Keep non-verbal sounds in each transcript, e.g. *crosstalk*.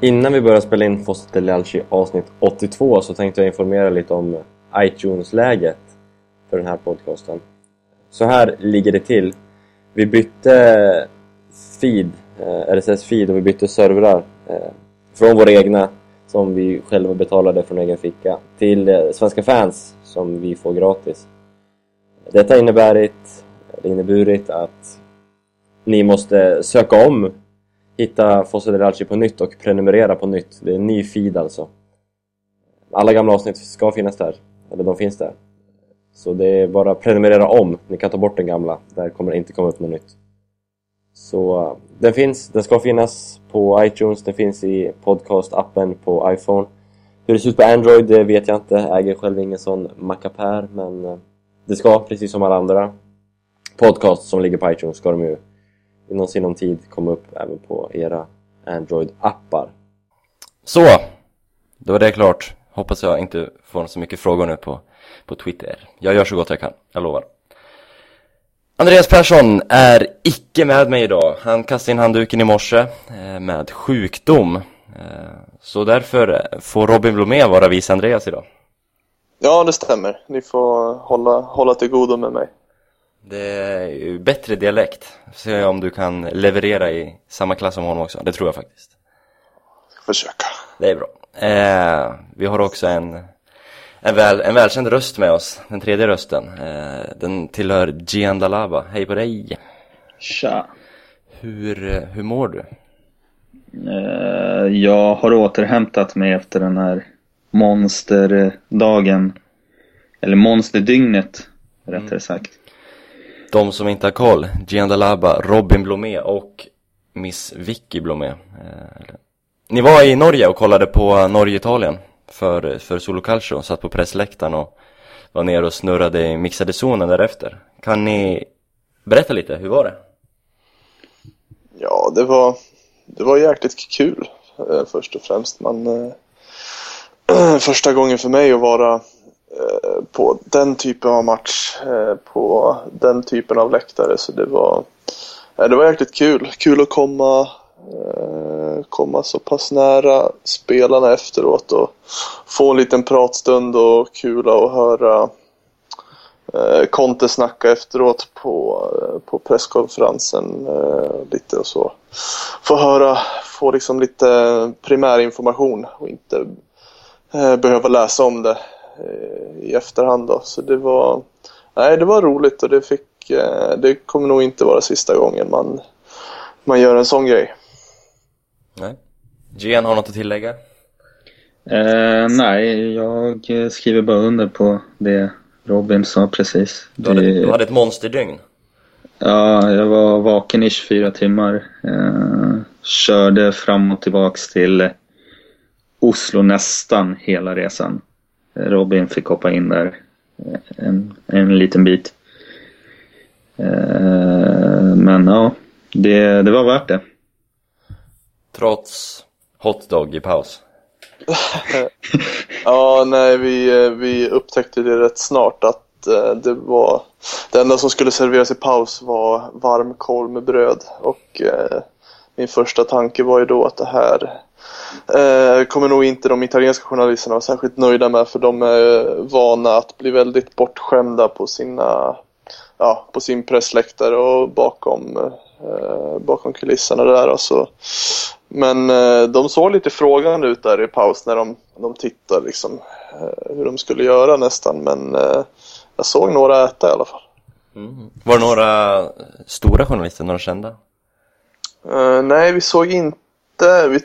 Innan vi börjar spela in Fosse avsnitt 82 så tänkte jag informera lite om iTunes-läget för den här podcasten. Så här ligger det till. Vi bytte feed, eh, RSS-feed och vi bytte servrar eh, från våra egna som vi själva betalade från egen ficka till eh, svenska fans som vi får gratis. Detta inneburit, inneburit att ni måste söka om, hitta Fosse Delialci på nytt och prenumerera på nytt. Det är en ny feed alltså. Alla gamla avsnitt ska finnas där, eller de finns där. Så det är bara att prenumerera om. Ni kan ta bort den gamla, där kommer det inte komma upp något nytt. Så eh, den finns, den ska finnas på iTunes, den finns i podcast-appen på iPhone. Hur det ser ut på Android det vet jag inte, jag äger själv ingen sån mackapär men eh, det ska, precis som alla andra podcasts som ligger på iTunes, ska de ju inom sinom tid komma upp även på era Android-appar. Så, då är det klart. Hoppas jag inte får så mycket frågor nu på, på Twitter. Jag gör så gott jag kan, jag lovar. Andreas Persson är icke med mig idag. Han kastade in handduken i morse eh, med sjukdom. Eh, så därför får Robin Blomé vara vice Andreas idag. Ja, det stämmer. Ni får hålla, hålla till godo med mig. Det är ju bättre dialekt. Se om du kan leverera i samma klass som honom också. Det tror jag faktiskt. Försöka. Det är bra. Eh, vi har också en, en, väl, en välkänd röst med oss. Den tredje rösten. Eh, den tillhör Gian Dalaba. Hej på dig! Tja. Hur, hur mår du? Eh, jag har återhämtat mig efter den här monsterdagen. Eller monsterdygnet, rättare sagt. De som inte har koll, Gian Dalaba, Robin Blomé och Miss Vicky Blomé. Eh, ni var i Norge och kollade på Norge-Italien för, för Solo Calcio, satt på pressläktaren och var nere och snurrade i mixade zonen därefter. Kan ni berätta lite, hur var det? Ja, det var, det var jäkligt kul eh, först och främst. Man, eh, *clears throat* första gången för mig att vara Eh, på den typen av match eh, på den typen av läktare. Så det var, eh, det var jäkligt kul. Kul att komma, eh, komma så pass nära spelarna efteråt och få en liten pratstund och kul att höra eh, Conte snacka efteråt på, eh, på presskonferensen eh, lite och så. Få höra, få liksom lite primärinformation och inte eh, behöva läsa om det i efterhand då. Så det var, nej det var roligt och det fick, eh, det kommer nog inte vara sista gången man, man gör en sån grej. Nej. Gian har något att tillägga? Eh, nej, jag skriver bara under på det Robin sa precis. Du hade, Det- du hade ett monsterdygn. Ja, jag var vaken i 24 timmar. Eh, körde fram och tillbaks till Oslo nästan hela resan. Robin fick hoppa in där eh, en, en liten bit. Eh, men ja, det, det var värt det. Trots hotdog i paus. *laughs* Ja, nej, vi, eh, vi upptäckte det rätt snart att det var det enda som skulle serveras i paus var varm korv med bröd och eh, min första tanke var ju då att det här eh, kommer nog inte de italienska journalisterna vara särskilt nöjda med för de är vana att bli väldigt bortskämda på sina ja, på sin pressläktare och bakom, eh, bakom kulisserna där. Alltså. Men eh, de såg lite frågande ut där i paus när de, de tittade liksom, eh, hur de skulle göra nästan. Men eh, jag såg några äta i alla fall. Var det några stora journalister, några kända? Eh, nej, vi såg inte... Vi,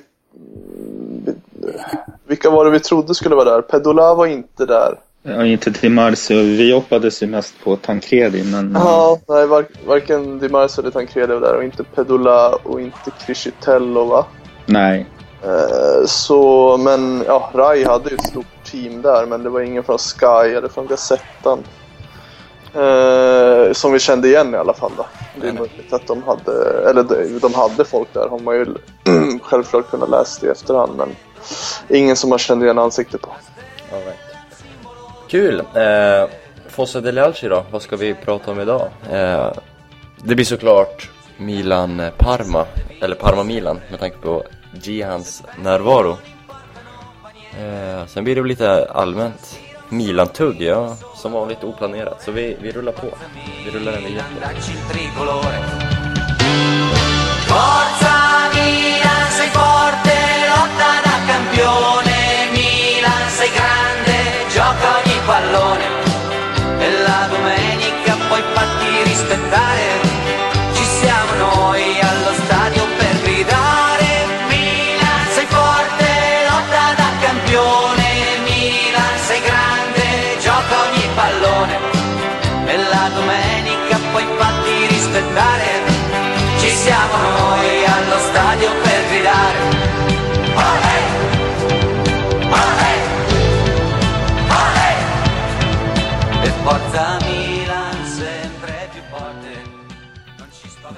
vilka var det vi trodde skulle vara där? Pedola var inte där. Ja, inte till Marcio. Vi hoppades ju mest på Tancredi, men... Ja, nej, var, varken Di Marzo eller Tancredi var där och inte Pedola och inte Criscitello va? Nej. Eh, så, men ja, Rai hade ju ett stort team där men det var ingen från Sky eller från Gazettan. Eh, som vi kände igen i alla fall då. Det är nej. möjligt att de hade, eller de, de hade folk där har man ju *clears throat* självklart kunnat läsa det i efterhand men ingen som man kände igen ansiktet på. All right. Kul! Eh, Fossa Delialci då, vad ska vi prata om idag? Eh, det blir såklart Milan-Parma, eller Parma-Milan med tanke på Gihans närvaro. Eh, sen blir det lite allmänt Milan-tugg, ja, som vanligt oplanerat. Så vi, vi rullar på. Vi rullar den via. Forza Milan, sei forte, lotta da campione.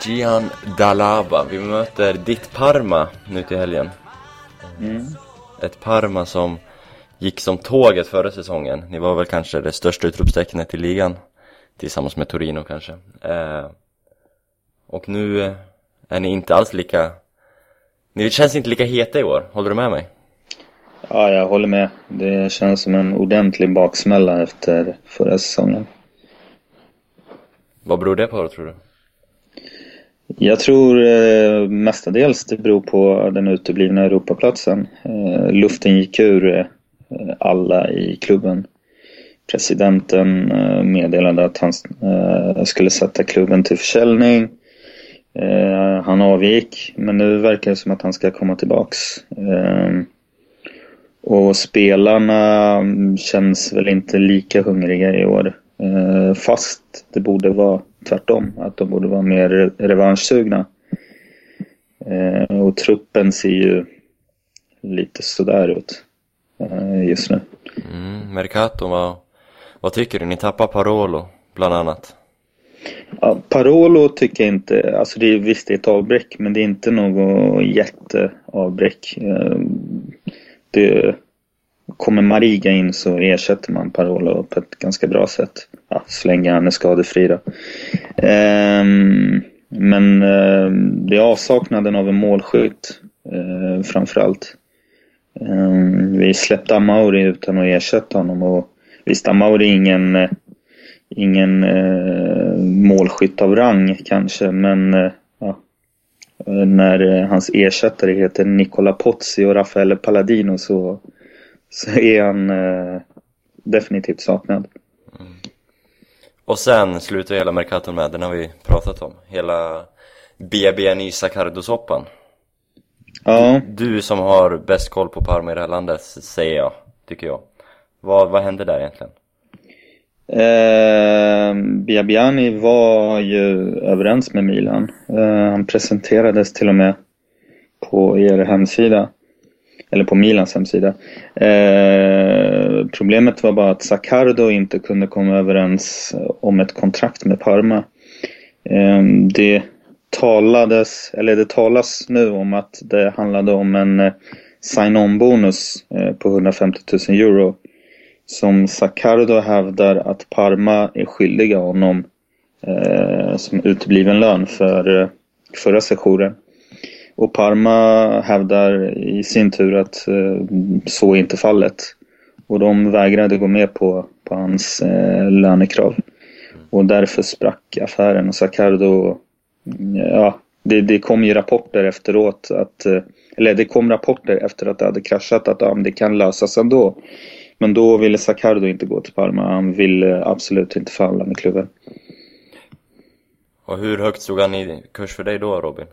Gian Dalaba, vi möter ditt Parma nu till helgen. Ett Parma som gick som tåget förra säsongen. Ni var väl kanske det största utropstecknet i ligan. Tillsammans med Torino kanske. Eh, och nu är ni inte alls lika... Ni känns inte lika heta i år, håller du med mig? Ja, jag håller med. Det känns som en ordentlig baksmälla efter förra säsongen. Vad beror det på tror du? Jag tror eh, mestadels det beror på den uteblivna Europaplatsen. Eh, luften gick ur eh, alla i klubben. Presidenten eh, meddelade att han eh, skulle sätta klubben till försäljning. Eh, han avgick, men nu verkar det som att han ska komma tillbaks. Eh, och spelarna mm, känns väl inte lika hungriga i år. Eh, fast det borde vara tvärtom, att de borde vara mer re- revanschsugna. Eh, och truppen ser ju lite sådär ut eh, just nu. Mm, Mercato, vad, vad tycker du? Ni tappar Parolo, bland annat. Ja, Parolo tycker jag inte, alltså det är visst det är ett avbräck men det är inte något jätteavbräck. Eh, Det, kommer Mariga in så ersätter man Parolo på ett ganska bra sätt. Ja, så länge han är skadefri då. Ehm, Men eh, det är avsaknaden av en målskytt eh, framförallt. Ehm, Vi släppte Amauri utan att ersätta honom och visst Amauri är ingen eh, ingen eh, målskytt av rang kanske, men eh, ja, när eh, hans ersättare heter Nicola Pozzi och Raffaele Palladino så, så är han eh, definitivt saknad. Och sen slutar hela Mercato med, den har vi pratat om. Hela BBNY Sacardo-soppan. Ja, Du som har bäst koll på Parma i det här landet, säger jag, tycker jag. Vad, vad hände där egentligen? eh, Biabiani var ju överens med Milan. Eh, han presenterades till och med på er hemsida. Eller på Milans hemsida. Eh, problemet var bara att Saccardo inte kunde komma överens om ett kontrakt med Parma. Eh, det talades, eller det talas nu om att det handlade om en eh, sign-on-bonus eh, på 150 000 euro. Som Saccardo hävdar att Parma är skyldiga honom eh, som utebliven lön för eh, förra sessionen. Och Parma hävdar i sin tur att eh, så är inte fallet. Och de vägrade gå med på, på hans eh, lönekrav. Och därför sprack affären och Sacardo, ja, det, det kom ju rapporter efteråt att, eh, eller det kom rapporter efter att det hade kraschat att ja, men det kan lösas ändå. Men då ville Sacardo inte gå till Parma, han ville absolut inte förhandla med klubben. Och hur högt stod han i kurs för dig då, Robin?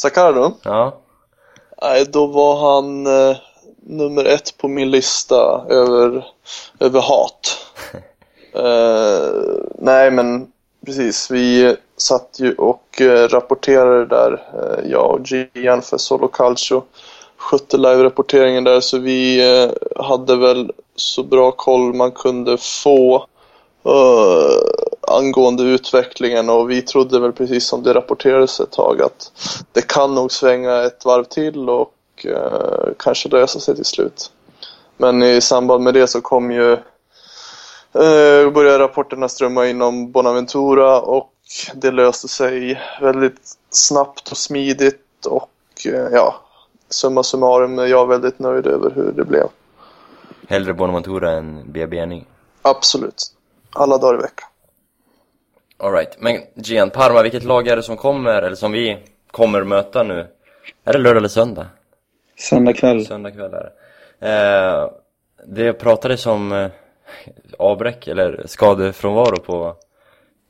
Sakardo? Ja, Nej, då var han eh, nummer ett på min lista över, över hat. *laughs* eh, nej, men precis. Vi satt ju och eh, rapporterade där, eh, jag och Gian för Solo Calcio. Skötte live-rapporteringen där, så vi eh, hade väl så bra koll man kunde få eh, angående utvecklingen och vi trodde väl precis som det rapporterades ett tag att det kan nog svänga ett varv till och eh, kanske lösa sig till slut. Men i samband med det så kom ju eh, började rapporterna strömma in om Bonaventura och det löste sig väldigt snabbt och smidigt och eh, ja, summa summarum är jag väldigt nöjd över hur det blev. Hellre Bonaventura än BBNI. Absolut. Alla dagar i veckan. Alright, men Gian, Parma, vilket lag är det som kommer, eller som vi kommer möta nu? Är det lördag eller söndag? Söndag kväll. Söndag kväll är det. Eh, det pratades om eh, avbräck eller skadefrånvaro på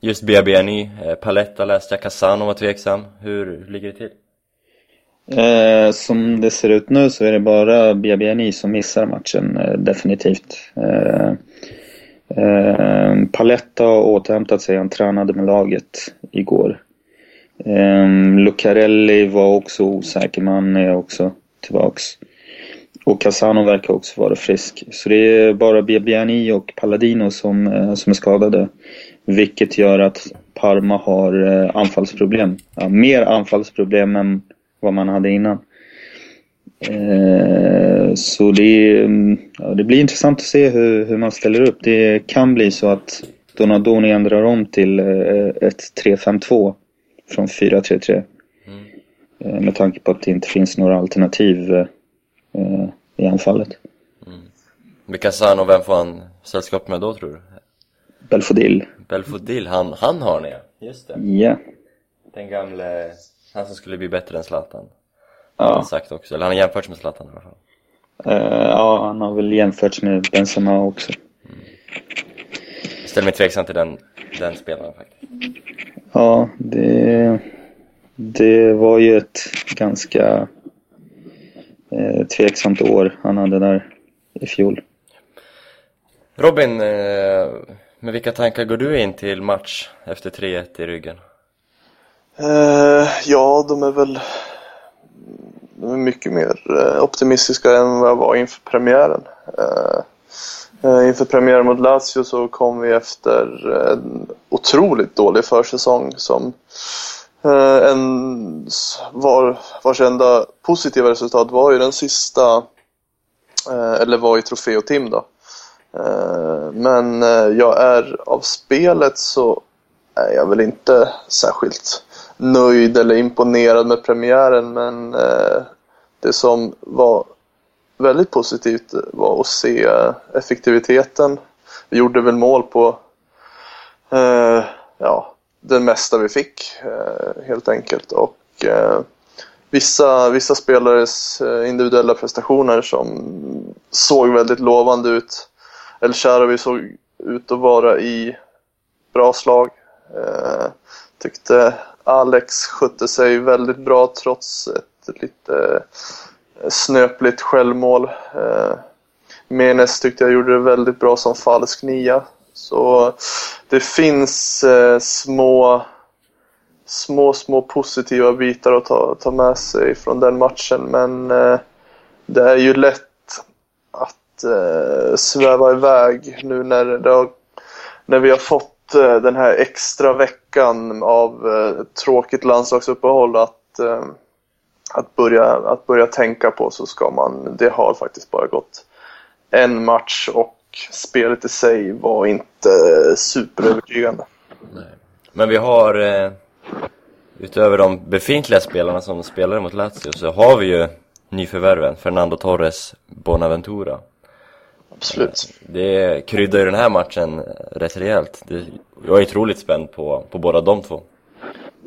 just BBNY. Eh, Paletta läste jag, Casano var tveksam. Hur, hur ligger det till? Eh, som det ser ut nu så är det bara BBNI som missar matchen, eh, definitivt. Eh, Paletta har återhämtat sig, han tränade med laget igår. Eh, Lucarelli var också osäker, men han är också tillbaks. Och Casano verkar också vara frisk. Så det är bara BBNI och Palladino som, eh, som är skadade. Vilket gör att Parma har eh, anfallsproblem. Ja, mer anfallsproblem än vad man hade innan. Eh, så det, är, ja, det blir intressant att se hur, hur man ställer upp. Det kan bli så att Donadoni ändrar om till eh, ett 3-5-2 från 4-3-3. Eh, med tanke på att det inte finns några alternativ i anfallet. Med Casano, vem får han sällskap med då tror du? Belfodil. Belfodil, han, han har ni ja. Just det. Ja. Den gamle, han som skulle bli bättre än Zlatan. Ja. han sagt också, eller han har jämförts med Zlatan i alla fall. Eh, ja, han har väl jämförts med Benzema också. Jag ställer mig tveksam till den, den spelaren faktiskt. Ja, det, det var ju ett ganska eh, tveksamt år han hade där i fjol. Robin, eh, med vilka tankar går du in till match efter 3-1 i ryggen? Eh, ja, de är väl de är mycket mer eh, optimistiska än vad jag var inför premiären. Eh, eh, inför premiären mot Lazio så kom vi efter en otroligt dålig försäsong som en, var, vars enda positiva resultat var ju den sista, eller var i Trofeo Tim då. Men jag är av spelet så är jag väl inte särskilt nöjd eller imponerad med premiären men eh, det som var väldigt positivt var att se eh, effektiviteten. Vi gjorde väl mål på eh, ja, den mesta vi fick eh, helt enkelt och eh, vissa, vissa spelares eh, individuella prestationer som såg väldigt lovande ut. El Sharawi såg ut att vara i bra slag. Eh, tyckte Alex skötte sig väldigt bra trots ett lite eh, snöpligt självmål. Eh, Menes tyckte jag gjorde det väldigt bra som falsk nia. Så det finns eh, små, små, små positiva bitar att ta, ta med sig från den matchen. Men det är ju lätt att sväva iväg nu när, det har, när vi har fått Eh, den här extra veckan av eh, tråkigt landslagsuppehåll att, eh, att, börja, att börja tänka på så ska man, det har faktiskt bara gått en match och spelet i sig var inte superövertygande. Men vi har, utöver de befintliga spelarna som spelade mot Lazio, så har vi ju nyförvärven, Fernando Torres, Bonaventura. Absolut. Det kryddar ju den här matchen rätt rejält. Det, jag är otroligt spänd på, på båda de två.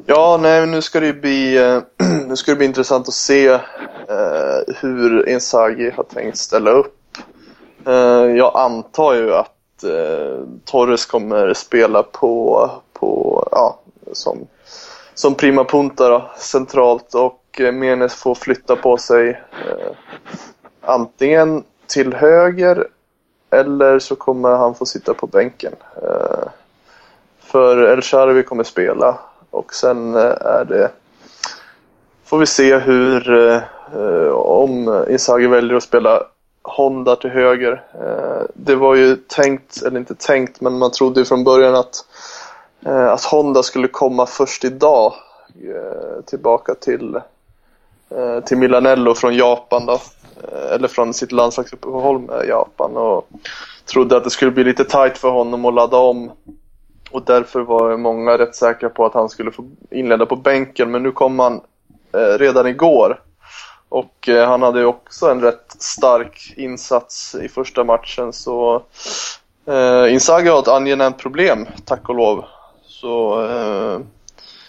Ja, nej, nu ska det bli, eh, *clears throat* nu ska det bli intressant att se eh, hur Inzaghi har tänkt ställa upp. Eh, jag antar ju att eh, Torres kommer spela på, på ja, som, som prima punta då, centralt och eh, Menes får flytta på sig eh, antingen till höger eller så kommer han få sitta på bänken. Eh, för El-Sharvi kommer spela och sen eh, är det får vi se hur eh, om Inzaghi väljer att spela Honda till höger. Det var ju tänkt, eller inte tänkt, men man trodde ju från början att, att Honda skulle komma först idag tillbaka till, till Milanello från Japan då. Eller från sitt landslagsuppehåll med Japan och trodde att det skulle bli lite tight för honom att ladda om och därför var många rätt säkra på att han skulle få inleda på bänken men nu kom han eh, redan igår Och eh, han hade ju också en rätt stark insats i första matchen så eh, Inzaghi har ett angenämt problem, tack och lov. Så eh,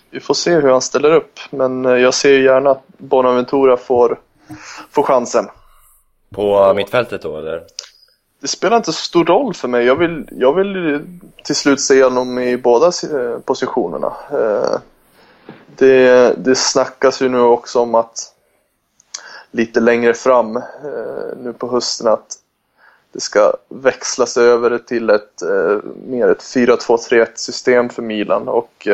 vi får se hur han ställer upp. Men eh, jag ser ju gärna att Bonaventura får, får chansen. På mittfältet då eller? Det spelar inte så stor roll för mig. Jag vill, jag vill till slut se honom i båda eh, positionerna. Eh, det, det snackas ju nu också om att lite längre fram eh, nu på hösten att det ska växlas över till ett mer ett 4-2-3-1 system för Milan och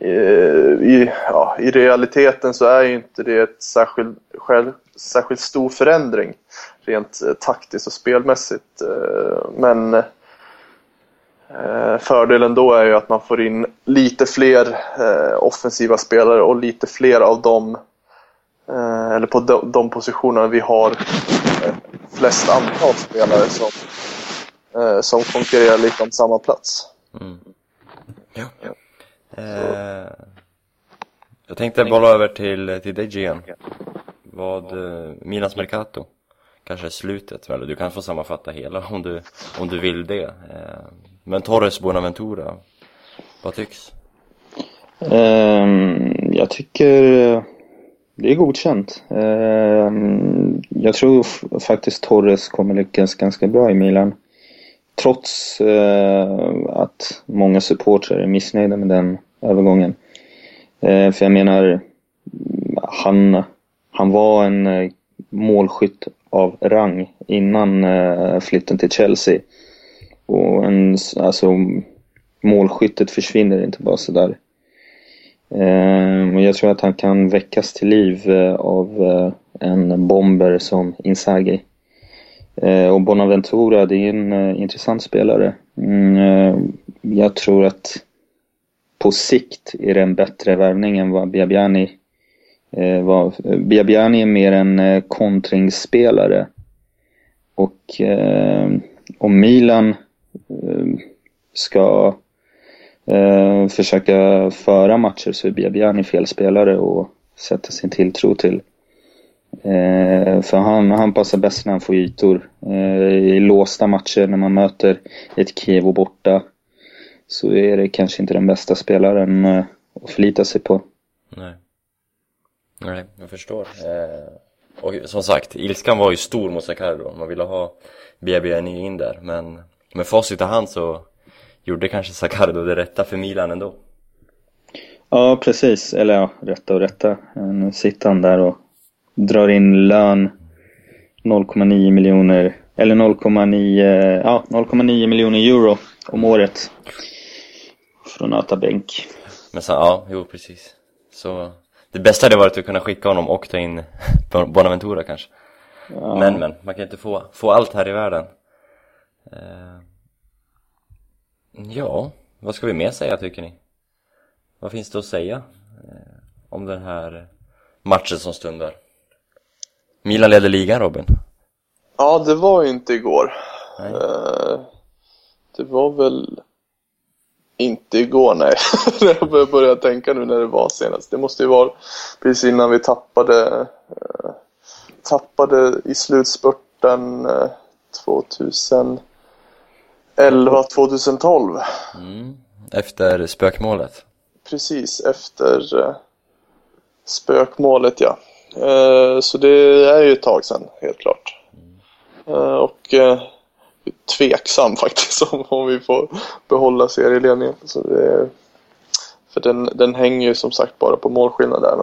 i, ja, i realiteten så är ju inte det ett särskilt, själv, särskilt stor förändring rent eh, taktiskt och spelmässigt. Eh, men eh, fördelen då är ju att man får in lite fler offensiva spelare och lite fler av dem eller på de, de positionerna vi har flest antal spelare som, som konkurrerar lite om samma plats. Mm. Ja. Eh, jag tänkte bolla över till, till dig igen. Vad, eh, Milans Mercato? Kanske slutet, eller du kan få sammanfatta hela om du, om du vill det. Eh, men Torres Bonaventura, vad tycks? Um, jag tycker det är godkänt. Um, jag tror faktiskt Torres kommer lyckas ganska bra i Milan. Trots eh, att många supportrar är missnöjda med den övergången. Eh, för jag menar, han, han var en eh, målskytt av rang innan eh, flytten till Chelsea. Och en, alltså, målskyttet försvinner inte bara sådär. Eh, jag tror att han kan väckas till liv eh, av eh, en bomber som Inzaghi. Eh, och Bonaventura, det är en eh, intressant spelare. Mm, eh, jag tror att på sikt är det en bättre värvning än vad Biabiani eh, var, eh, Biabiani är mer en eh, kontringsspelare. Och eh, om Milan eh, ska eh, försöka föra matcher så är Biabiani fel spelare och sätta sin tilltro till. Eh, för han, han passar bäst när han får ytor. Eh, I låsta matcher när man möter ett Kiev borta så är det kanske inte den bästa spelaren eh, att förlita sig på. Nej. Nej, jag förstår. Eh, och som sagt, ilskan var ju stor mot Sakardo. Man ville ha BBNI in där. Men med facit i hand så gjorde kanske Sakardo det rätta för Milan ändå. Ja, precis. Eller ja, rätta och rätta. Nu sitter han där och drar in lön 0,9 miljoner eller 0,9 ja, 0,9 miljoner euro om året från nöta bänk. Men så, ja, jo precis. Så det bästa hade varit att kunna skicka honom och ta in *laughs* Bonaventura kanske. Ja. Men men, man kan inte få, få allt här i världen. Uh, ja, vad ska vi mer säga tycker ni? Vad finns det att säga uh, om den här matchen som stundar? Milan leder ligan Robin. Ja, det var ju inte igår. Uh, det var väl inte igår, nej. *laughs* jag börjar tänka nu när det var senast. Det måste ju vara precis innan vi tappade, eh, tappade i slutspurten eh, 2011, 2012. Mm. Efter spökmålet? Precis, efter eh, spökmålet ja. Eh, så det är ju ett tag sedan, helt klart. Eh, och eh, tveksam *laughs* faktiskt om, om vi får behålla serieledningen. Så det, för den, den hänger ju som sagt bara på målskillnad där.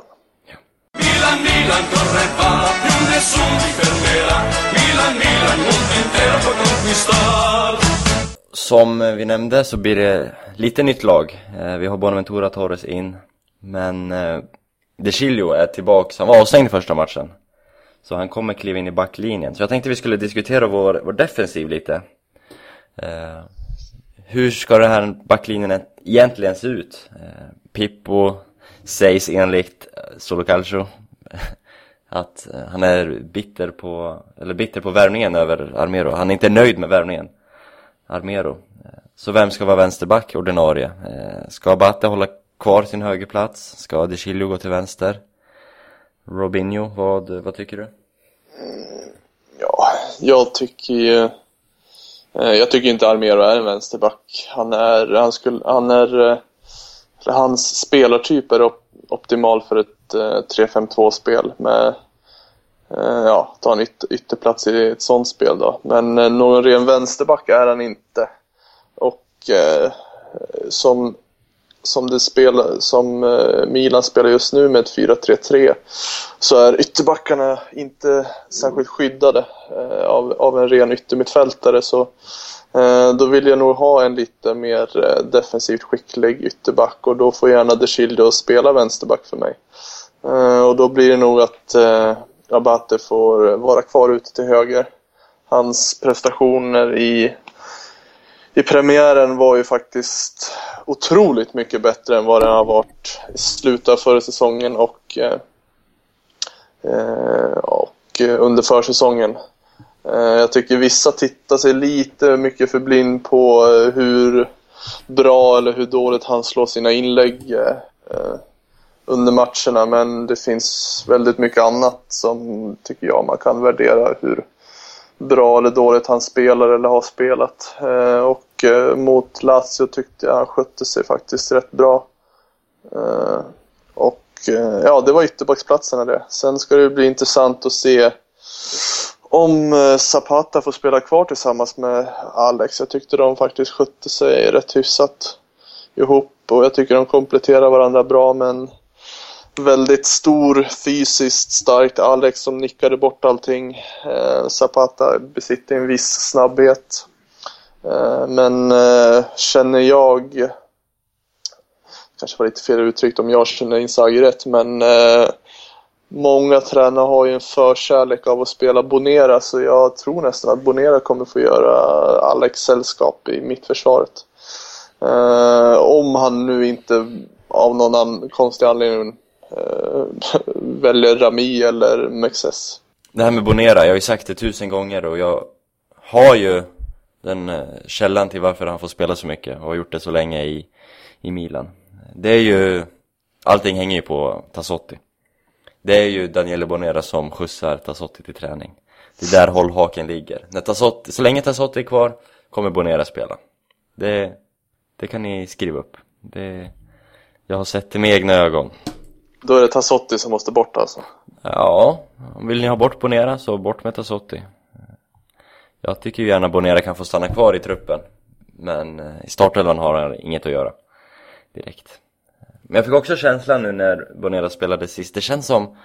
Som vi nämnde så blir det lite nytt lag. Vi har Bonaventura Torres in. Men de Chilio är tillbaks, han var avstängd i första matchen. Så han kommer kliva in i backlinjen. Så jag tänkte vi skulle diskutera vår, vår defensiv lite. Eh, hur ska den här backlinjen egentligen se ut? Eh, Pippo sägs enligt eh, Solo Calcio *laughs* att eh, han är bitter på, eller bitter på värvningen över Armero. Han är inte nöjd med värvningen. Armero. Eh, så vem ska vara vänsterback, ordinarie? Ska Abate hålla kvar sin högerplats? Ska De Chilio gå till vänster? Robinho, vad, vad tycker du? Mm, ja, jag tycker ju... Eh, jag tycker inte Armero är en vänsterback. Han är... Han skulle... Han är... Eh, hans spelartyp är op optimal för ett eh, 3-5-2-spel med... Ja, ta en yt ytterplats i ett sånt spel då. Men någon ren vänsterback är han inte. Och som som det spelar, som eh, Milan spelar just nu med ett 4-3-3 så är ytterbackarna inte särskilt skyddade eh, av, av en ren yttermittfältare så eh, då vill jag nog ha en lite mer defensivt skicklig ytterback och då får gärna De Chilio spela vänsterback för mig. Och då blir det nog att Rabate får vara kvar ute till höger. Hans prestationer i i premiären var ju faktiskt otroligt mycket bättre än vad den har varit i slutet av förra säsongen och, eh, eh och under försäsongen. Eh, jag tycker vissa tittar sig lite mycket för blind på eh, hur bra eller hur dåligt han slår sina inlägg eh, eh, under matcherna men det finns väldigt mycket annat som tycker jag man kan värdera hur bra eller dåligt han spelar eller har spelat. Eh, och mycket. mot Lazio tyckte jag han skötte sig faktiskt rätt bra. Eh, och eh, ja, det var ytterbacksplatserna det. Sen ska det bli intressant att se om eh, Zapata får spela kvar tillsammans med Alex. Jag tyckte de faktiskt skötte sig rätt hyfsat ihop och jag tycker de kompletterar varandra bra men väldigt stor, fysiskt starkt Alex som nickade bort allting. Eh, Zapata besitter en viss snabbhet. Eh, men eh, känner jag, kanske var lite fel uttryckt om jag känner Inzaghi rätt, men eh, många tränare har ju en förkärlek av att spela Bonera så jag tror nästan att Bonera kommer få göra Alex sällskap i mittförsvaret. Eh, om han nu inte av någon an- konstig anledning eh, *laughs* väljer Rami eller Mexes. Det här med Bonera, jag har ju sagt det tusen gånger och jag har ju den eh, källan till varför han får spela så mycket och har gjort det så länge i, i Milan. Det är ju, allting hänger ju på Tassotti. Det är ju Daniele Bonera som skjutsar Tassotti till träning. Det är där hållhaken ligger. När Tassotti, så länge Tassotti är kvar kommer Bonera spela. Det, det kan ni skriva upp. Det, jag har sett det med egna ögon. Då är det Tassotti som måste bort alltså. Ja, vill ni ha bort Bonera så bort med Tassotti. Jag tycker ju gärna Bonera kan få stanna kvar i truppen. Men eh, i startelvan har han inget att göra. Direkt. Men jag fick också känslan nu när Bonera spelade sist. Det känns som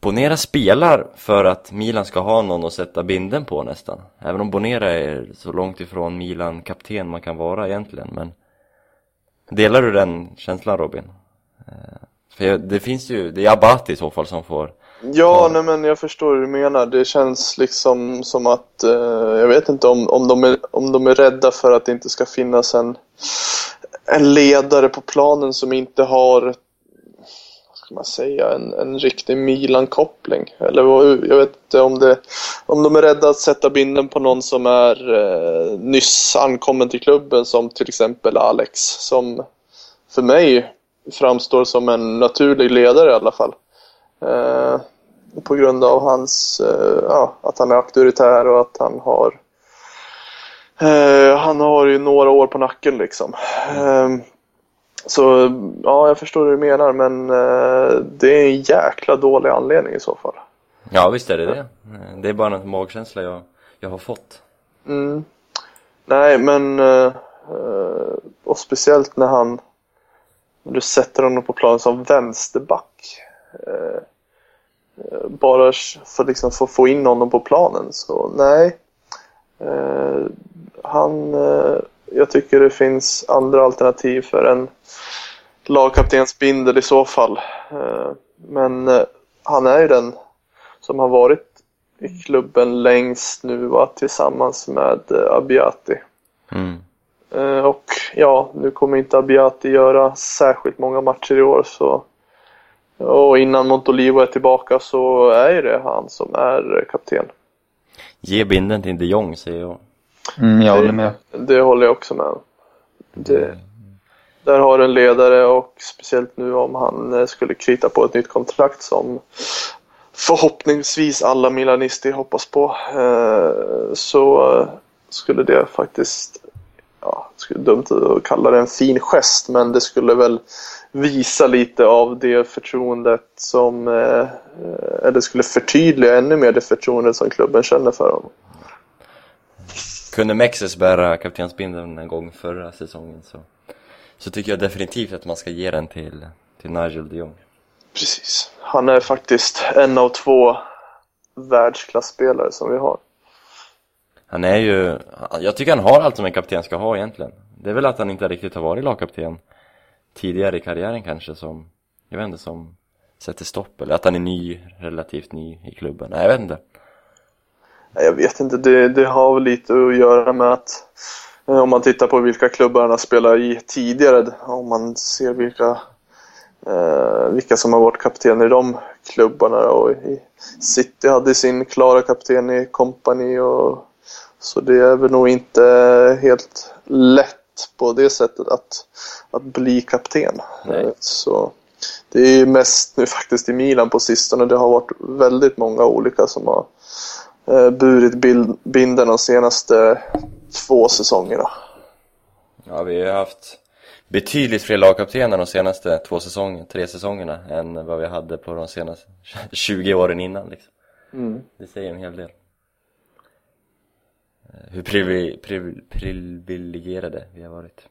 Bonera spelar för att Milan ska ha någon att sätta binden på nästan. Även om Bonera är så långt ifrån Milan-kapten man kan vara egentligen. Men delar du den känslan Robin? Eh, för det finns ju, det är Abati i så fall som får Ja, nej men jag förstår hur du menar. Det känns liksom som att, eh, jag vet inte om, om, de är, om de är rädda för att det inte ska finnas en, en ledare på planen som inte har, vad ska man säga, en, en riktig Milan-koppling. Eller jag vet inte om det, om de är rädda att sätta binden på någon som är eh, nyss ankommen till klubben som till exempel Alex. Som för mig framstår som en naturlig ledare i alla fall. Eh, på grund av hans, eh, ja, att han är auktoritär och att han har eh, han har ju några år på nacken liksom. Eh, så ja, jag förstår hur du menar men eh, det är en jäkla dålig anledning i så fall. Ja visst är det det. Det är bara en magkänsla jag, jag har fått. Mm. Nej, men eh, och speciellt när han när du sätter honom på planen som vänsterback. Eh, eh, bara för liksom få få in honom på planen så nej. Eh, han, jag tycker det finns andra alternativ för en lagkaptensbindel i så fall. Men han är ju den som har varit i klubben längst nu va, tillsammans med Abiati. Mm. Och ja, nu kommer inte Abiati göra särskilt många matcher i år så och innan Montolivo är tillbaka så är ju det han som är kapten. Ge binden till de Jong säger jag. Mm, jag håller med. Det håller jag också med. Det, där har en ledare och speciellt nu om han eh, skulle krita på ett nytt kontrakt som förhoppningsvis alla milanister hoppas på eh, så skulle det faktiskt, ja, det skulle dumt att kalla det en fin gest men det skulle väl visa lite av det förtroendet som, eh, eller skulle förtydliga ännu mer det förtroendet som klubben känner för honom. Kunde Mexes bära kaptensbindeln en gång förra säsongen så, så tycker jag definitivt att man ska ge den till, till Nigel de Jong. Precis. Han är faktiskt en av två världsklasspelare som vi har. Han är ju, jag tycker han har allt som en kapten ska ha egentligen. Det är väl att han inte riktigt har varit lagkapten tidigare i karriären kanske som, jag vet inte, som sätter stopp eller att han är ny, relativt ny i klubben. Nej, jag vet inte. Nej, Jag vet inte, det, det har väl lite att göra med att eh, om man tittar på vilka klubbar han har spelat i tidigare, om man ser vilka, eh, vilka som har varit kaptener i de klubbarna och i City hade sin klara kapten i Company och så det är väl nog inte helt lätt på det sättet att, att bli kapten. Nej. Så det är ju mest nu faktiskt i Milan på sistone. Det har varit väldigt många olika som har eh, burit binden de senaste två säsongerna. Ja, vi har haft betydligt fler lagkaptener de senaste två säsongerna, tre säsongerna än vad vi hade på de senaste *laughs* 20 åren innan liksom. Det säger en hel del. Eh, hur privi, privi, privilegierade vi har varit.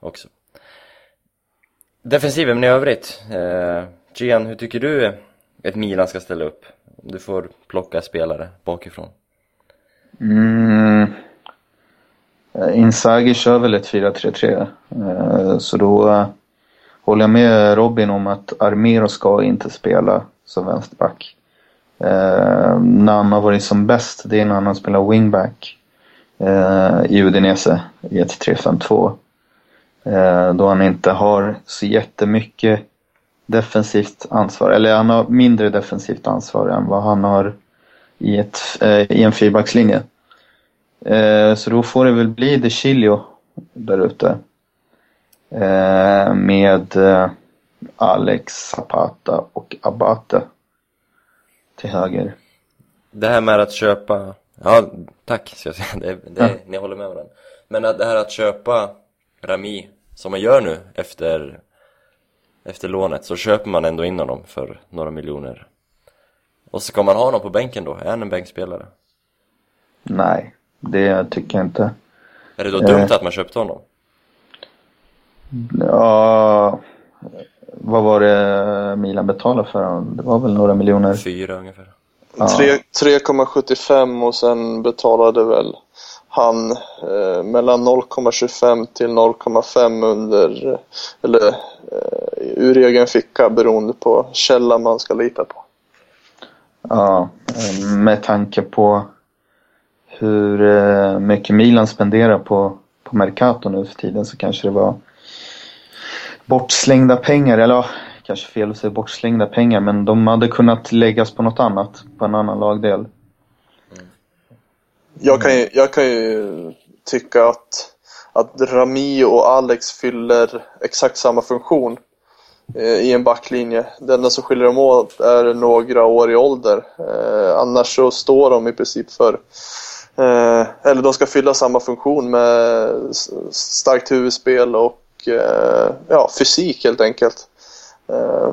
Också. Defensiven i övrigt. Eh, Gian, hur tycker du ett Milan ska ställa upp? Du får plocka spelare bakifrån. Mm. Eh, Inzaghi kör väl ett 4-3-3. Eh, Så då eh, håller jag med Robin om att Armero ska inte spela som vänsterback. Eh, När han har varit som bäst, det är när han spelar wingback eh, i Udinese i ett 3-5-2. Eh, Då han inte har så jättemycket defensivt ansvar, eller han har mindre defensivt ansvar än vad han har i, ett, eh, i en fyrbackslinje. Eh, så då får det väl bli De Chilio där ute. Eh, med eh, Alex Zapata och Abate till höger. Det här med att köpa, ja tack ska jag säga, det, det, Ja. ni håller med varandra. Men att det här att köpa Rami, som man gör nu efter, efter lånet, så köper man ändå in honom för några miljoner. Och så ska man ha honom på bänken då, är han en bänkspelare? Nej, det tycker jag inte. Är det då Eh. dumt att man köpte honom? Ja, vad var det Milan betalade för honom? Det var väl några miljoner? Fyra ungefär. Ja. Tre- 3,75 och sen betalade väl han eh, mellan 0,25 till 0,5 under, eller eh, ur egen ficka beroende på källa man ska lita på. Ja, eh, med tanke på hur eh, mycket Milan spenderar på, på Mercato nu för tiden så kanske det var bortslängda pengar, eller ja, kanske fel att säga bortslängda pengar, men de hade kunnat läggas på något annat, på en annan lagdel. Jag kan ju, jag kan ju tycka att, att Rami och Alex fyller exakt samma funktion eh, i en backlinje. Det enda som skiljer dem åt är några år i ålder. Eh, annars så står de i princip för eh, eller de ska fylla samma funktion med starkt huvudspel och Eh, ja, fysik helt enkelt. Eh,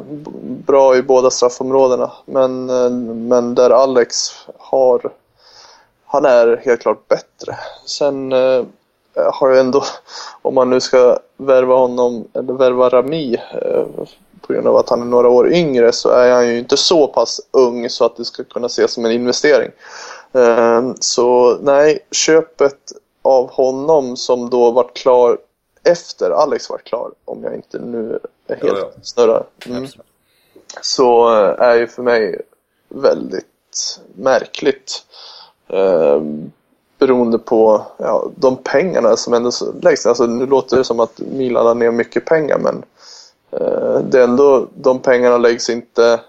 bra i båda straffområdena. Men, eh, men där Alex har han är helt klart bättre. Sen har jag ändå, om man nu ska värva honom, eller värva Rami på grund av att han är några år yngre så är han ju inte så pass ung så att det ska kunna ses som en investering. Så nej, köpet av honom som då vart klar efter Alex var klar, om jag inte nu är helt Jo, jo. snurrar. Mm så eh, är ju för mig väldigt märkligt. Eh, beroende på ja, de pengarna som ändå läggs. Alltså, nu låter det som att Milan har ner mycket pengar men eh, det är ändå, de pengarna läggs inte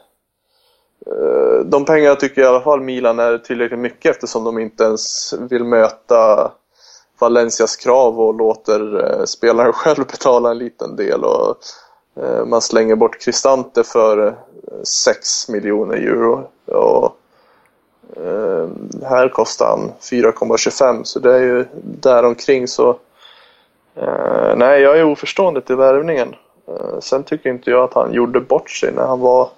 eh, de pengarna tycker i alla fall Milan är tillräckligt mycket eftersom de inte ens vill möta Valencias krav och låter eh, spelaren *laughs* själv betala en liten del och eh, man slänger bort Cristante för eh, 6 miljoner euro. Och, eh, här kostar han 4,25 så det är ju däromkring så eh, nej, jag är oförstående till värvningen. Eh, sen tycker inte jag att han gjorde bort sig när han var,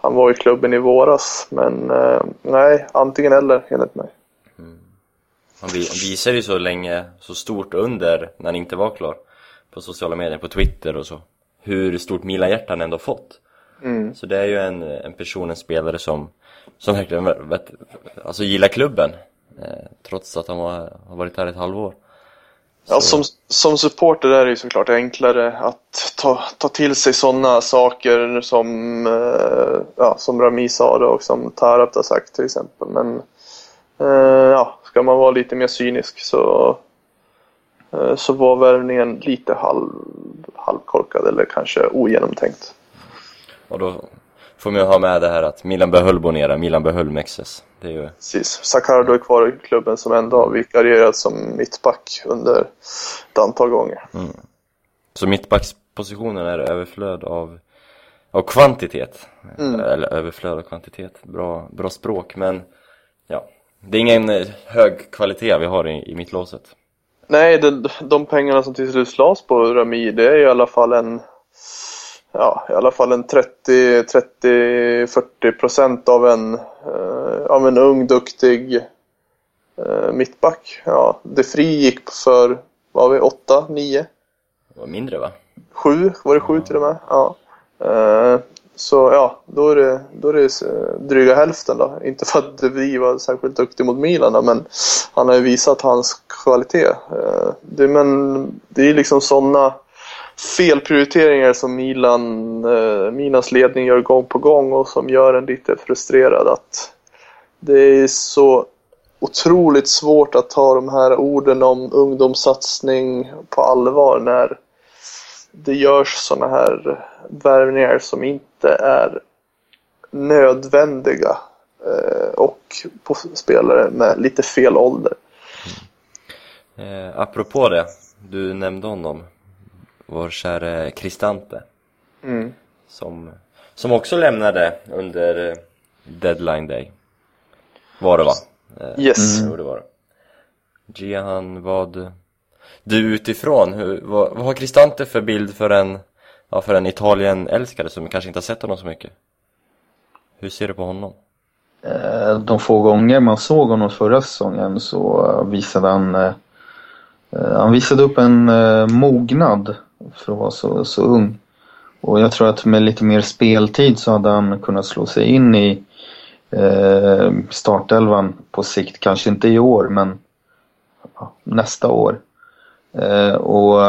han var i klubben i våras. Men eh, nej, antingen eller enligt mig. Han vi- visade ju så länge, så stort under när han inte var klar på sociala medier, på Twitter och så. Hur stort Milan-hjärta han ändå fått. Mm. Så det är ju en, en person, en spelare som, som verkligen vet, alltså gillar klubben. Eh, trots att han var, har varit där ett halvår. Ja, som, som supporter är det ju såklart enklare att ta, ta till sig sådana saker som, eh, ja, som Rami sa det och som Tarap har sagt till exempel. Men eh, ja, ska man vara lite mer cynisk så, eh, så var värvningen lite halv, halvkorkad eller kanske ogenomtänkt. Och då får man ju ha med det här att Milan behöll Bonera, Milan behöll Mexes. Det är ju, Precis. Sakardo är kvar i klubben som ändå har vikarierat som mittback under ett antal gånger. så mittbackspositionen är överflöd av, av kvantitet. Eller överflöd av kvantitet, bra, bra språk men. Det är ingen hög kvalitet vi har i, i mittlåset. Nej, de, de pengarna som till slut lades på Rami, det är i alla fall en Ja, i alla fall en 30, 30, 40 procent av en, eh, av en ung, duktig eh, mittback. Ja, De Fri gick för, vad var vi, 8, 9, Det var mindre va? 7, var det 7 till och med? Ja. Eh, så ja, då är det, då är det dryga hälften då. Inte för att vi var särskilt duktig mot Milan då, men han har ju visat hans kvalitet. Eh, det, men det är liksom sådana felprioriteringar som Milan, eh, Milans ledning gör gång på gång och som gör en lite frustrerad att det är så otroligt svårt att ta de här orden om ungdomssatsning på allvar när det görs sådana här värvningar som inte är nödvändiga eh, och på spelare med lite fel ålder. Eh, apropå det, du nämnde honom. Vår käre Cristante. Mm. Som, som också lämnade under deadline day. Var det va? Eh, Yes. Jo, det var det. Gian, vad... Du utifrån, hur, vad, vad har Cristante för bild för en, ja, för en Italien-älskare som kanske inte har sett honom så mycket? Hur ser du på honom? Eh, de få gånger man såg honom förra säsongen så visade han eh, Han visade upp en eh, mognad för att vara så, så ung. Och jag tror att med lite mer speltid så hade han kunnat slå sig in i eh, startelvan på sikt. Kanske inte i år men nästa år. Eh, och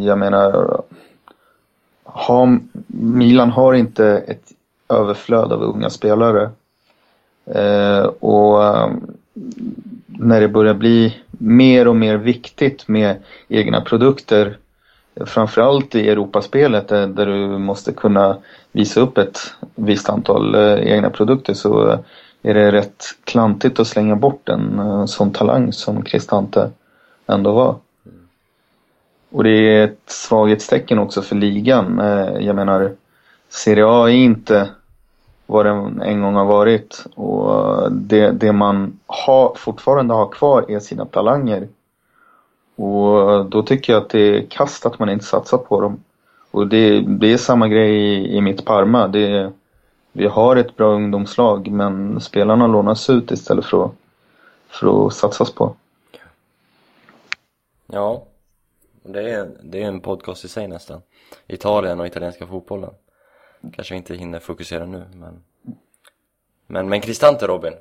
jag menar har, Milan har inte ett överflöd av unga spelare. Eh, och eh, när det börjar bli mer och mer viktigt med egna produkter framförallt i Europaspelet där, där du måste kunna visa upp ett visst antal eh, egna produkter så eh, är det rätt klantigt att slänga bort en eh, sån talang som Cristante ändå var. Och det är ett svaghetstecken också för ligan. Eh, jag menar, Serie A är inte vad den en gång har varit. Och det, det man har, fortfarande har kvar är sina talanger. Och då tycker jag att det är kast att man inte satsar på dem. Och det, det är samma grej i, i mitt Parma. Det, vi har ett bra ungdomslag men spelarna lånas ut istället för att, för att satsas på. Ja, det är, det är en podcast i sig nästan. Italien och italienska fotbollen. Kanske vi inte hinner fokusera nu, men... Men, men Cristante Robin.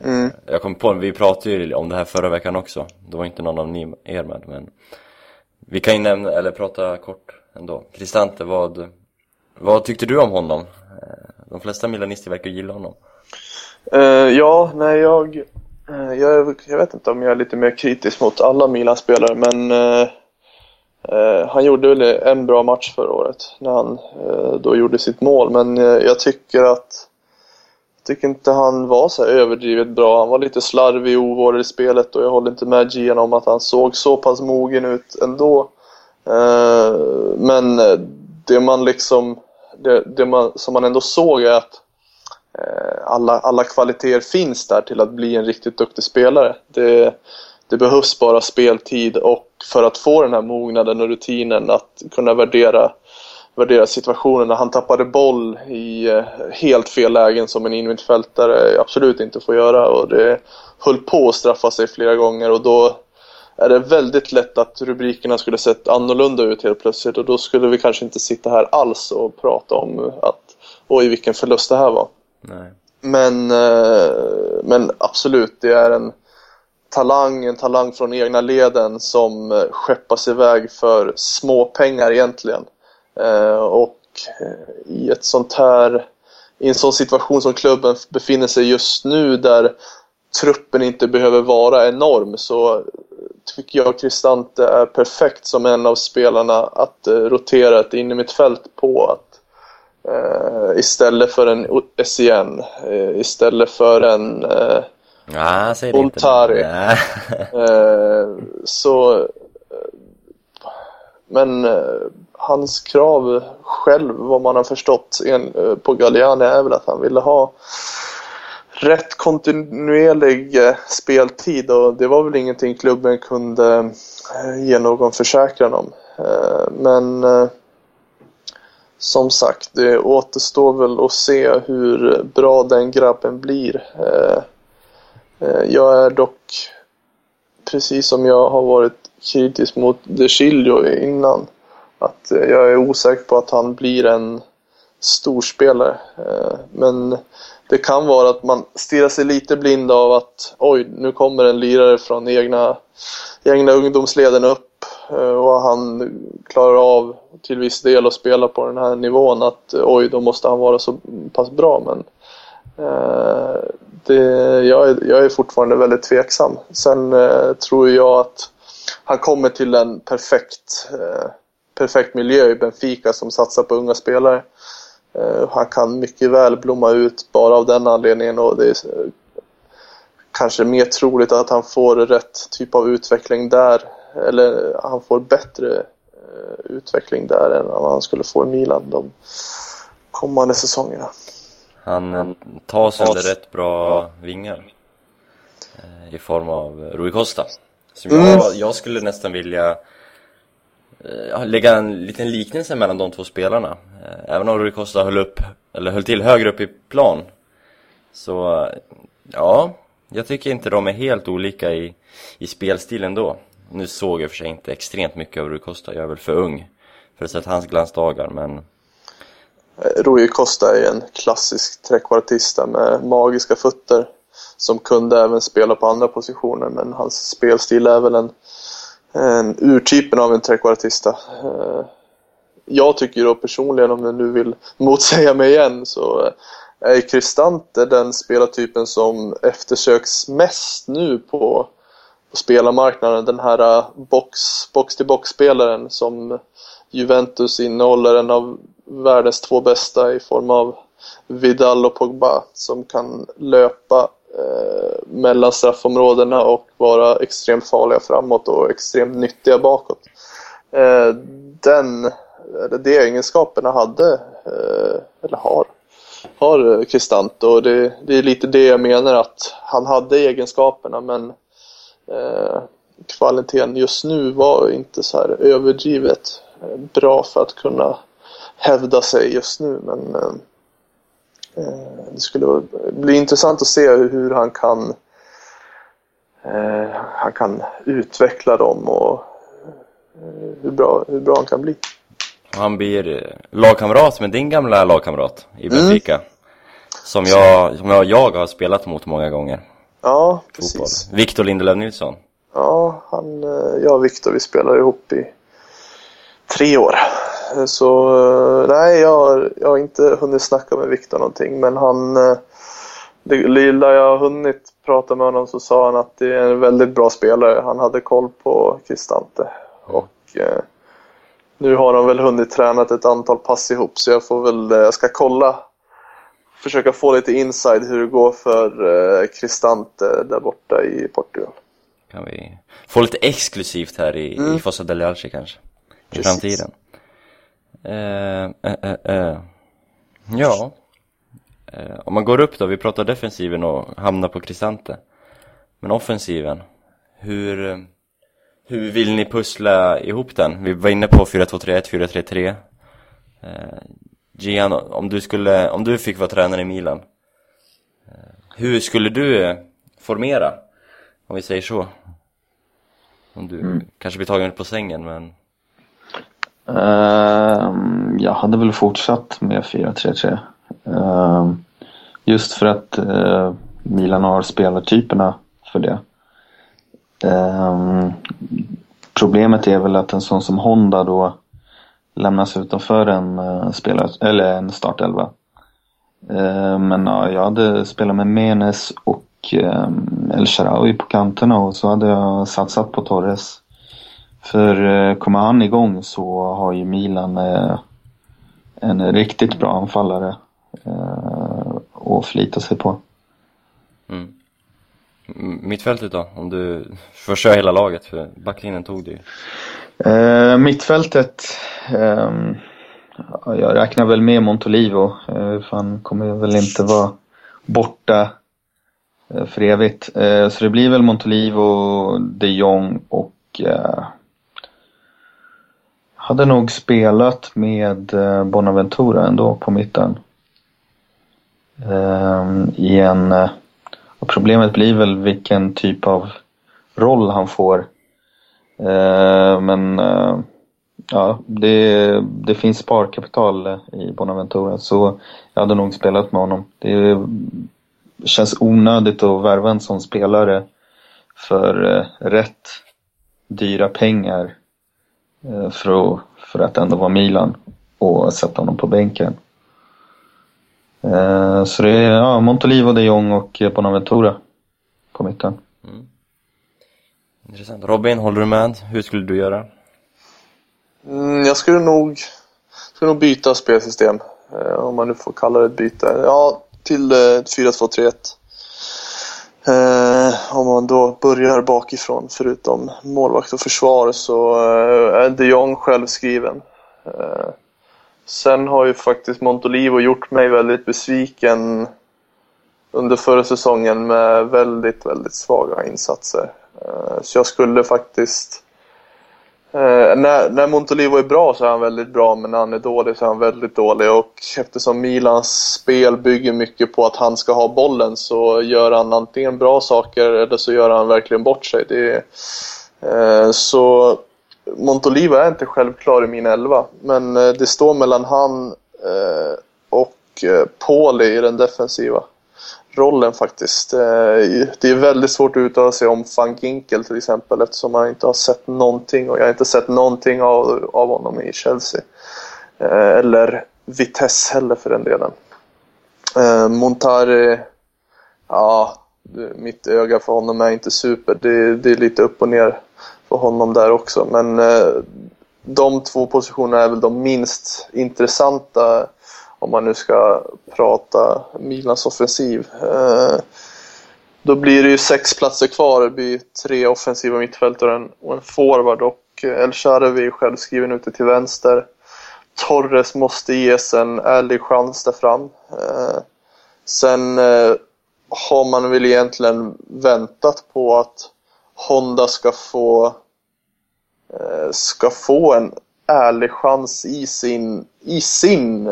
Mm. Jag kom på, vi pratade ju om det här förra veckan också. Det var inte någon av ni, er med, men... Vi kan ju nämna, eller prata kort ändå. Cristante, vad... Vad tyckte du om honom? Eh, De flesta milanister verkar gilla honom. Eh, ja, nej jag, eh, jag... Jag vet inte om jag är lite mer kritisk mot alla Milan-spelare men eh, Eh, han gjorde väl en bra match förra året när han eh, då gjorde sitt mål men eh, jag tycker att tycker inte han var så här överdrivet bra. Han var lite slarvig och ovårdad i spelet och jag håller inte med Gian om att han såg så pass mogen ut ändå. Men det man liksom, det, det man, som man ändå såg är att alla, alla kvaliteter finns där till att bli en riktigt duktig spelare. Det, det behövs bara speltid och för att få den här mognaden och rutinen att kunna värdera värdera situationen när han tappade boll i eh, helt fel lägen som en innermittfältare absolut inte får göra och det höll på att straffa sig flera gånger och då är det väldigt lätt att rubrikerna skulle sett annorlunda ut helt plötsligt och då skulle vi kanske inte sitta här alls och prata om att oj vilken förlust det här var. Nej. Men, eh, men absolut, det är en talang, en talang från egna leden som eh, skeppas iväg för små pengar egentligen. Eh, och eh, i ett sånt här, i en sån situation som klubben befinner sig just nu där truppen inte behöver vara enorm så tycker jag Kristante är perfekt som en av spelarna att rotera ett innermittfält på. Att, eh, istället för en SCN, eh, istället för en eh, Nej, säg det inte. Voltari. Nej. *laughs* Eh, så... eh, Men eh, hans krav själv, vad man har förstått en, eh, på Galliani, är väl att han ville ha rätt kontinuerlig eh, speltid och det var väl ingenting klubben kunde ge någon försäkran om. Men som sagt, det återstår väl att se hur bra den grabben blir. Eh, jag är dock, precis som jag har varit kritisk mot De Chilio innan, att eh, jag är osäker på att han blir en storspelare. Eh, men det kan vara att man stirrar sig lite blind av att oj, nu kommer en lirare från egna, egna ungdomsleden upp och han klarar av till viss del att spela på den här nivån att oj, då måste han vara så pass bra. Men Eh, Eh, det, jag, är, jag är fortfarande väldigt tveksam. Sen eh, tror jag att han kommer till en perfekt, eh, perfekt miljö i Benfica som satsar på unga spelare. Eh, han kan mycket väl blomma ut bara av den anledningen och det är eh, kanske mer troligt att han får rätt typ av utveckling där. Eller han får bättre eh, utveckling där än vad han skulle få i Milan de kommande säsongerna. Han tas under rätt bra vingar. Eh, I form av Rui Costa. Som Mm. jag, jag skulle nästan vilja eh, lägga en liten liknelse mellan de två spelarna. Eh, Även om Rui Costa höll upp, eller höll till högre upp i plan. Så, ja, jag tycker inte de är helt olika i, i spelstilen då. Nu såg jag för sig inte extremt mycket av Rui Costa, jag är väl för ung för att sett hans glansdagar, men Eh, Rui Costa är en klassisk trekvartista med magiska fötter som kunde även spela på andra positioner men hans spelstil är väl en, en urtypen av en trekvartista. Eh, jag tycker då personligen, om du nu vill *laughs* motsäga mig igen, så eh, är Cristante den spelartypen som eftersöks mest nu på, på spelarmarknaden. Den här box-till-box-spelaren som Juventus innehåller en av världens två bästa i form av Vidal och Pogba som kan löpa eh, mellan straffområdena och vara extremt farliga framåt och extremt nyttiga bakåt. Eh, den, eller de egenskaperna hade, eh, eller har, har Cristante och det, det är lite det jag menar att han hade egenskaperna men eh, kvaliteten just nu var inte så här överdrivet eh, bra för att kunna hävda sig just nu men eh, eh, det skulle bli intressant att se hur, han kan eh, han kan utveckla dem och eh, hur bra, hur bra han kan bli. Han blir lagkamrat med din gamla lagkamrat i Mm. Benfica. Som, jag, som jag, jag har spelat mot många gånger. Ja, precis. Victor Lindelöf Nilsson. Ja, han, eh, jag och Viktor vi spelar ihop i tre år. Eh, Så eh, nej, jag har, jag har inte hunnit snacka med Viktor någonting men han eh, det lilla jag har hunnit prata med honom så sa han att det är en väldigt bra spelare. Han hade koll på Cristante. Och eh, nu har de väl hunnit träna ett antal pass ihop så jag får väl, eh, jag ska kolla försöka få lite inside hur det går för eh, Cristante där borta i Portugal. Kan vi få lite exklusivt här i, Mm. i Fossa del Alce kanske? I Precis. framtiden. Eh, eh, eh, eh. Ja. Eh, om man går upp då, vi pratar defensiven och hamnar på Cristante. Men offensiven, hur, hur vill ni pussla ihop den? Vi var inne på 4-2-3-1, 4-3-3. Eh, Gian, om du skulle, om du fick vara tränare i Milan. Eh, hur skulle du formera? Om vi säger så. Om du kanske blir tagen på sängen men Uh, jag hade väl fortsatt med 4-3-3. Uh, ehm, just för att uh, Milan har spelartyperna för det. Ehm, problemet är väl att en sån som Honda då lämnas utanför en, eh, uh, spelare, eller en startelva. Men ja, jag hade spelat med Menes och El Sharawi på kanterna och så hade jag satsat på Torres. För eh, kommer han igång så har ju Milan eh, en riktigt bra anfallare eh, att förlita sig på. mm. Mittfältet då? Om du får köra hela laget för backlinjen tog du ju. Eh, mittfältet, ja, jag räknar väl med Montolivo. Eh, för han kommer väl inte vara borta för evigt. Så det blir väl Montolivo, de Jong och eh, hade nog spelat med eh, Bonaventura ändå på mitten. Ehm, I en, eh, och problemet blir väl vilken typ av roll han får. Ehm, men eh, ja, det, det finns sparkapital i Bonaventura så jag hade nog spelat med honom. Det känns onödigt att värva en sån spelare för rätt dyra pengar för, att, för att ändå vara Milan och sätta honom på bänken. Eh, så det är ja, Montolivo, de Jong och eh, Bonaventura på mitten. Intressant. Robin, håller du med? Hur skulle du göra? Mm, jag skulle nog, skulle nog byta spelsystem. Eh, om man nu får kalla det ett byte. Ja, till eh, 4-2-3-1. Eh, om man då börjar bakifrån, förutom målvakt och försvar, så eh, är de Jong självskriven. Eh, sen har ju faktiskt Montolivo gjort mig väldigt besviken under förra säsongen med väldigt, väldigt svaga insatser. Eh, så jag skulle faktiskt Eh, när, när Montolivo är bra så är han väldigt bra, men när han är dålig så är han väldigt dålig. Och eftersom Milans spel bygger mycket på att han ska ha bollen så gör han antingen bra saker eller så gör han verkligen bort sig. Det eh, så Montolivo är inte självklar i min elva, men eh, det står mellan han eh, och eh, Pauli i den defensiva rollen faktiskt. Eh, det är väldigt svårt att uttala sig om van Ginkel till exempel eftersom man inte har sett någonting och jag har inte sett någonting av, av honom i Chelsea. Eh, eller Vitesse heller för den delen. Eh, Montari, ja, mitt öga för honom är inte super. Det, det är lite upp och ner för honom där också. Men de två positionerna är väl de minst intressanta om man nu ska prata Milans offensiv. Eh, då blir det ju sex platser kvar. Det blir tre offensiva mittfältare och en, och en forward och eh, El Shaarawy är självskriven ute till vänster. Torres måste ges en ärlig chans där fram. Eh, sen har man väl egentligen väntat på att Honda ska få ska få en ärlig chans i sin, i sin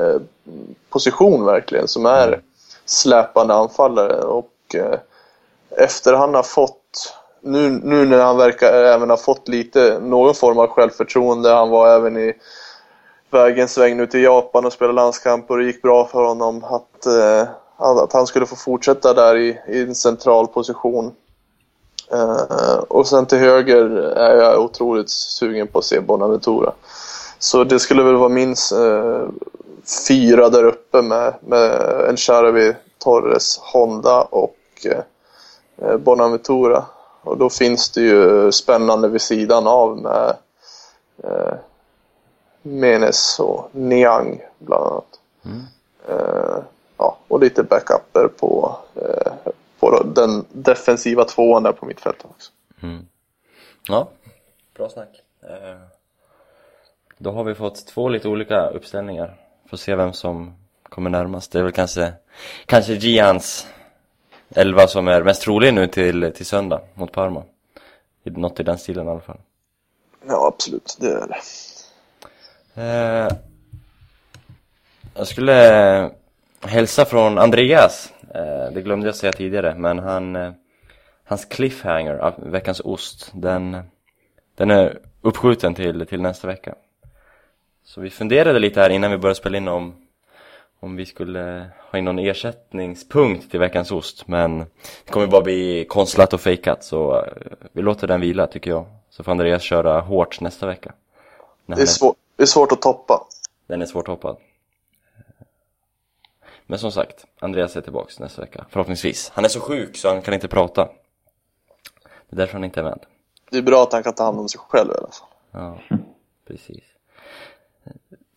position verkligen som är släpande anfallare. Och eh, efter han har fått nu, nu när han verkar även ha fått lite någon form av självförtroende han var även i vägens sväng nu till Japan och spelade landskamp och det gick bra för honom att, eh, att han skulle få fortsätta där i, i en central position. Eh, och sen till höger är jag otroligt sugen på att se Bonaventura. Så det skulle väl vara min eh, fyra där uppe med, med El Shaarawy, Torres, Honda och eh, Bonaventura. Och då finns det ju spännande vid sidan av med eh, Menes och Niang bland annat. Eh, ja, och lite backuper på, eh, på den defensiva tvåan där på mittfältet också. Ja, bra snack. Eh, Då har vi fått två lite olika uppställningar. Får se vem som kommer närmast. Det är väl kanske, kanske Gians elva som är mest trolig nu till, till söndag mot Parma. Något i den stilen i alla fall. Ja, absolut. Det är det. Eh, jag skulle hälsa från Andreas. Eh, det glömde jag säga tidigare, men han, eh, hans cliffhanger, veckans ost, den, den är uppskjuten till, till nästa vecka. Så vi funderade lite här innan vi började spela in om, om vi skulle ha in någon ersättningspunkt till veckans ost, men det kommer bara bli konstlat och fejkat, så eh, vi låter den vila tycker jag. Så får Andreas köra hårt nästa vecka. Det är, svår, det är svårt att toppa. den är svårt hoppad. Men som sagt, Andreas är tillbaks nästa vecka. Förhoppningsvis. Han är så sjuk så han kan inte prata. Det är därför han inte är med. Det är bra att han kan ta hand om sig själv i alla fall. Ja, precis.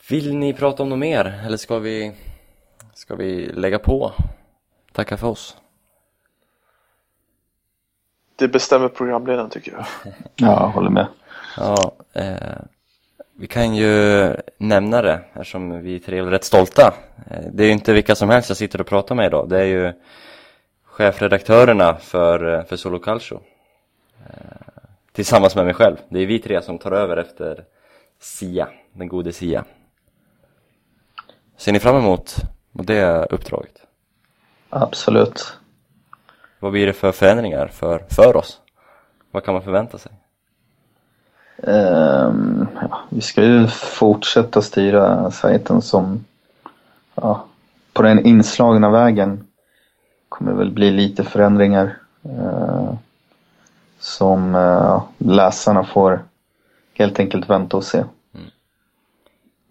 Vill ni prata om något mer? Eller ska vi, ska vi lägga på? Tacka för oss. Det bestämmer programledaren tycker jag. *laughs* Ja, jag håller med. Ja, eh, vi kan ju nämna det eftersom vi tre är rätt stolta. Eh, det är ju inte vilka som helst jag sitter och pratar med idag. Det är ju chefredaktörerna för, eh, för Solo Calcio. Eh, tillsammans med mig själv. Det är vi tre som tar över efter Sia, den gode Sia. Ser ni fram emot mot det uppdraget? Absolut. Vad blir det för förändringar för, för oss? Vad kan man förvänta sig? Ehm, ja, vi ska ju fortsätta styra sajten som ja, på den inslagna vägen kommer väl bli lite förändringar eh, som eh, läsarna får helt enkelt vänta och se.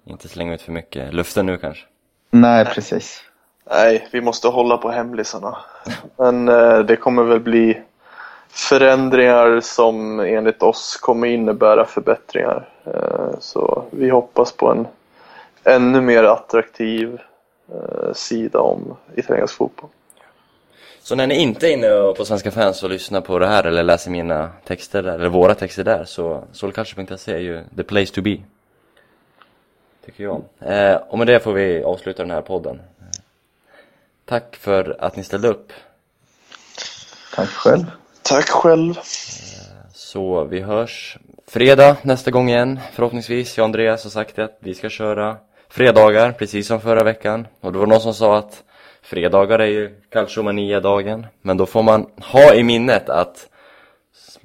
Inte slänga ut för mycket luften nu kanske? Nej, precis. Nej, vi måste hålla på hemlisarna. Men eh, det kommer väl bli förändringar som enligt oss kommer innebära förbättringar. Eh, så vi hoppas på en ännu mer attraktiv eh, sida om italiensk fotboll. Så när ni inte är inne på Svenska fans och lyssnar på det här eller läser mina texter där, eller våra texter där så solculture.se är ju the place to be. Tycker jag. Eh, och med det får vi avsluta den här podden. Tack för att ni ställde upp. Tack själv. Tack själv! Så vi hörs fredag nästa gång igen förhoppningsvis. Jag och Andreas har sagt att vi ska köra fredagar precis som förra veckan. Och det var någon som sa att fredagar är ju Calciomania-dagen. Men då får man ha i minnet att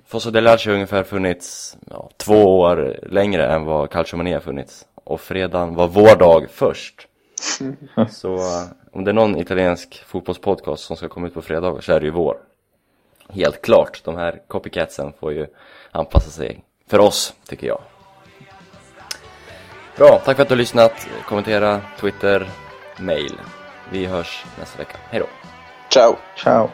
Fosso del Calcio har ungefär funnits ja, två år längre än vad Calciomania funnits. Och fredagen var vår dag först. Så eh, om det är någon italiensk fotbollspodcast som ska komma ut på fredagar så är det ju vår. Helt klart, de här copycatsen får ju anpassa sig för oss, tycker jag. Bra, tack för att du har lyssnat. Kommentera, Twitter, mail. Vi hörs nästa vecka. Hej då! Ciao! Ciao.